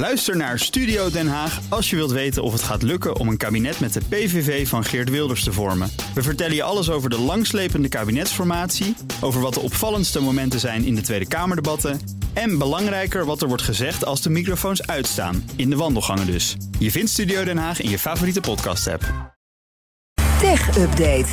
Luister naar Studio Den Haag als je wilt weten of het gaat lukken om een kabinet met de PVV van Geert Wilders te vormen. We vertellen je alles over de langslepende kabinetsformatie, over wat de opvallendste momenten zijn in de Tweede Kamerdebatten en belangrijker wat er wordt gezegd als de microfoons uitstaan, in de wandelgangen dus. Je vindt Studio Den Haag in je favoriete podcast-app. Tech Update.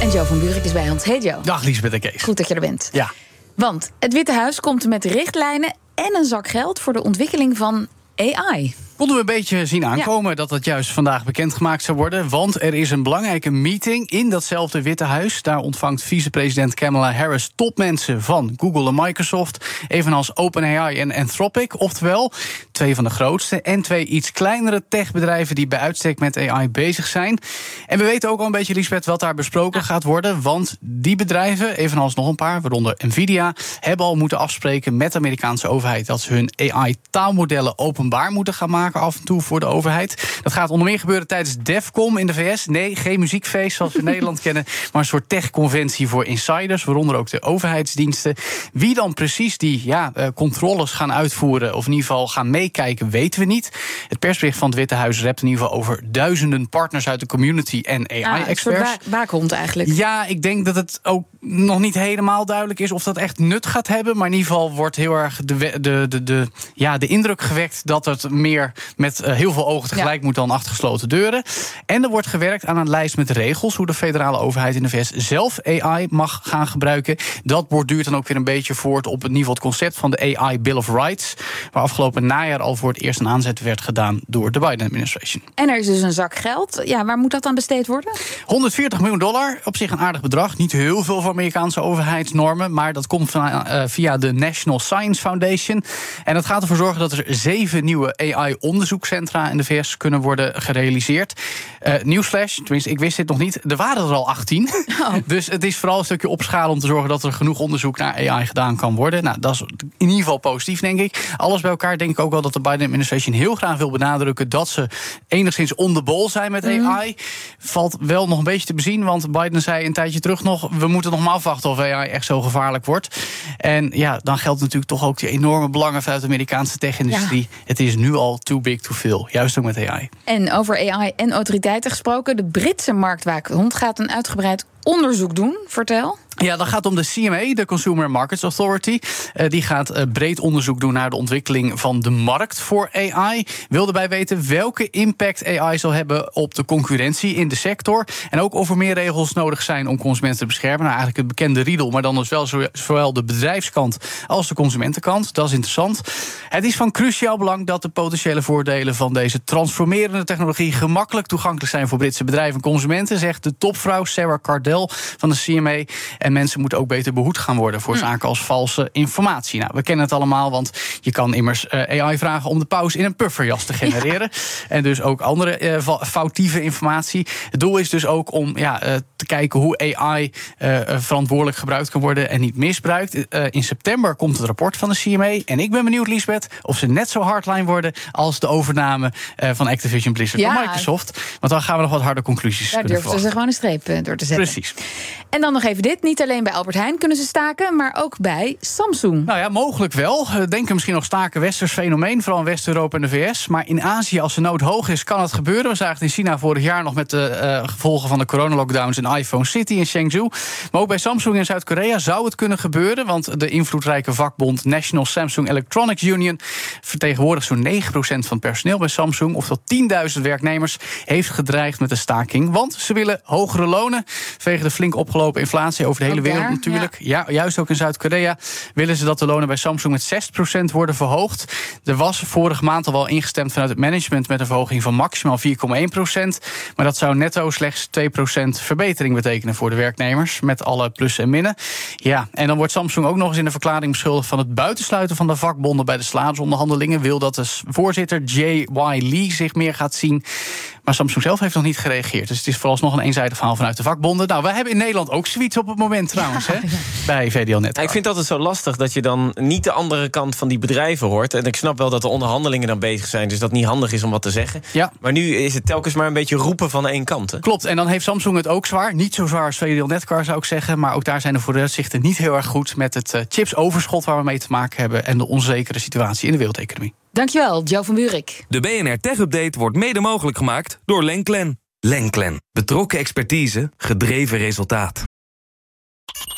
En Joe van Buurik is bij ons. Hey Joe. Dag Liesbeth en Kees. Goed dat je er bent. Ja. Want het Witte Huis komt met richtlijnen en een zak geld voor de ontwikkeling van AI. Konden we een beetje zien aankomen dat dat juist vandaag bekendgemaakt zou worden. Want er is een belangrijke meeting in datzelfde Witte Huis. Daar ontvangt vicepresident Kamala Harris topmensen van Google en Microsoft. Evenals OpenAI en Anthropic. Oftewel twee van de grootste en twee iets kleinere techbedrijven die bij uitstek met AI bezig zijn. En we weten ook al een beetje, Lisbeth, wat daar besproken gaat worden. Want die bedrijven, evenals nog een paar, waaronder Nvidia, hebben al moeten afspreken met de Amerikaanse overheid dat ze hun AI-taalmodellen openbaar moeten gaan maken af en toe voor de overheid. Dat gaat onder meer gebeuren tijdens DEFCOM in de VS. Nee, geen muziekfeest zoals we in Nederland kennen, maar een soort tech-conventie voor insiders, waaronder ook de overheidsdiensten. Wie dan precies die ja, eh, controles gaan uitvoeren, of in ieder geval gaan meekijken, weten we niet. Het persbericht van het Witte Huis rept in ieder geval over duizenden partners uit de community en AI-experts. Ah, een soort eigenlijk. Ja, ik denk dat het ook nog niet helemaal duidelijk is of dat echt nut gaat hebben. Maar in ieder geval wordt heel erg de, de, de, de, ja, de indruk gewekt dat het meer met eh, heel veel ogen tegelijk moet dan achter gesloten deuren. En er wordt gewerkt aan een lijst met regels hoe de federale overheid in de VS zelf AI mag gaan gebruiken. Dat borduurt dan ook weer een beetje voort op het niveau het concept van de AI Bill of Rights. Waar afgelopen najaar al voor het eerst een aanzet werd gedaan door de Biden-administration. En er is dus een zak geld. Ja, waar moet dat dan besteed worden? 140 miljoen dollar, op zich een aardig bedrag. Niet heel veel voor Amerikaanse overheidsnormen, maar dat komt van, uh, via de National Science Foundation. En dat gaat ervoor zorgen dat er zeven nieuwe AI-onderzoekscentra in de VS kunnen worden gerealiseerd. Uh, nieuwsflash, tenminste, ik wist dit nog niet. Er waren er al 18. Oh. Dus het is vooral een stukje opschalen om te zorgen dat er genoeg onderzoek naar AI gedaan kan worden. Nou, dat is in ieder geval positief, denk ik. Alles bij elkaar denk ik ook wel dat de Biden-administration heel graag wil benadrukken dat ze enigszins on the ball zijn met mm. AI. Valt wel nog een beetje te bezien, want Biden zei een tijdje terug nog: we moeten nog maar afwachten of AI echt zo gevaarlijk wordt. En ja, dan geldt natuurlijk toch ook die enorme belangen vanuit de Amerikaanse tech-industrie. Het is nu al too big to fail, juist ook met AI. En over AI en autoriteiten gesproken, de Britse marktwaakhond gaat een uitgebreid onderzoek doen. Vertel. Ja, dat gaat om de CMA, de Consumer Markets Authority. Uh, die gaat uh, breed onderzoek doen naar de ontwikkeling van de markt voor AI. Wil erbij weten welke impact AI zal hebben op de concurrentie in de sector. En ook of er meer regels nodig zijn om consumenten te beschermen. Nou, eigenlijk het bekende riedel, maar dan dus wel zowel de bedrijfskant als de consumentenkant. Dat is interessant. Het is van cruciaal belang dat de potentiële voordelen van deze transformerende technologie gemakkelijk toegankelijk zijn voor Britse bedrijven en consumenten, zegt de topvrouw Sarah Cardell van de CMA. Mensen moeten ook beter behoed gaan worden voor zaken als valse informatie. Nou, we kennen het allemaal, want je kan immers uh, AI vragen om de pauze in een pufferjas te genereren. En dus ook andere uh, foutieve informatie. Het doel is dus ook om ja, uh, te kijken hoe AI verantwoordelijk gebruikt kan worden en niet misbruikt. in september komt het rapport van de CMA. En ik ben benieuwd, Lisbeth, of ze net zo hardline worden als de overname van Activision Blizzard ja. door Microsoft. Want dan gaan we nog wat harde conclusies Daar durven ze gewoon een streep door te zetten. Precies. En dan nog even dit. Niet alleen bij Albert Heijn kunnen ze staken, maar ook bij Samsung. Nou ja, mogelijk wel. Denken misschien nog staken westers fenomeen, vooral in West-Europa en de VS. Maar in Azië, als de nood hoog is, kan het gebeuren. We zagen het in China vorig jaar nog met de uh, gevolgen van de coronalockdowns in iPhone City in Chengdu. Maar ook bij Samsung in Zuid-Korea zou het kunnen gebeuren. Want de invloedrijke vakbond National Samsung Electronics Union vertegenwoordigt zo'n 9% van personeel bij Samsung. Of dat 10.000 werknemers heeft gedreigd met de staking. Want ze willen hogere lonen. Vegen de flink opgelopen inflatie over de hele wereld natuurlijk. Ja. juist ook in Zuid-Korea willen ze dat de lonen bij Samsung met 6% worden verhoogd. Er was vorige maand al wel ingestemd vanuit het management met een verhoging van maximaal 4,1%. Maar dat zou netto slechts 2% verbetering betekenen voor de werknemers. Met alle plussen en minnen. Ja, en dan wordt Samsung ook nog eens in de verklaring beschuldigd van het buitensluiten van de vakbonden bij de salarisonderhandelingen. Wil dat de voorzitter J.Y. Lee zich meer gaat zien. Maar Samsung zelf heeft nog niet gereageerd. Dus het is vooralsnog een eenzijdig verhaal vanuit de vakbonden. Nou, wij hebben in Nederland ook zoiets op het moment moment trouwens, hè, bij VDL Net. ik vind het altijd zo lastig dat je dan niet de andere kant van die bedrijven hoort. En ik snap wel dat de onderhandelingen dan bezig zijn, dus dat het niet handig is om wat te zeggen. Ja. Maar nu is het telkens maar een beetje roepen van één kant. Hè? Klopt, en dan heeft Samsung het ook zwaar. Niet zo zwaar als VDL Netcar zou ik zeggen. Maar ook daar zijn de vooruitzichten niet heel erg goed... met het uh, chipsoverschot waar we mee te maken hebben... en de onzekere situatie in de wereldeconomie. Dankjewel, Joe van Buurik. De BNR Tech Update wordt mede mogelijk gemaakt door Lenklen. Lenklen. Betrokken expertise, gedreven resultaat.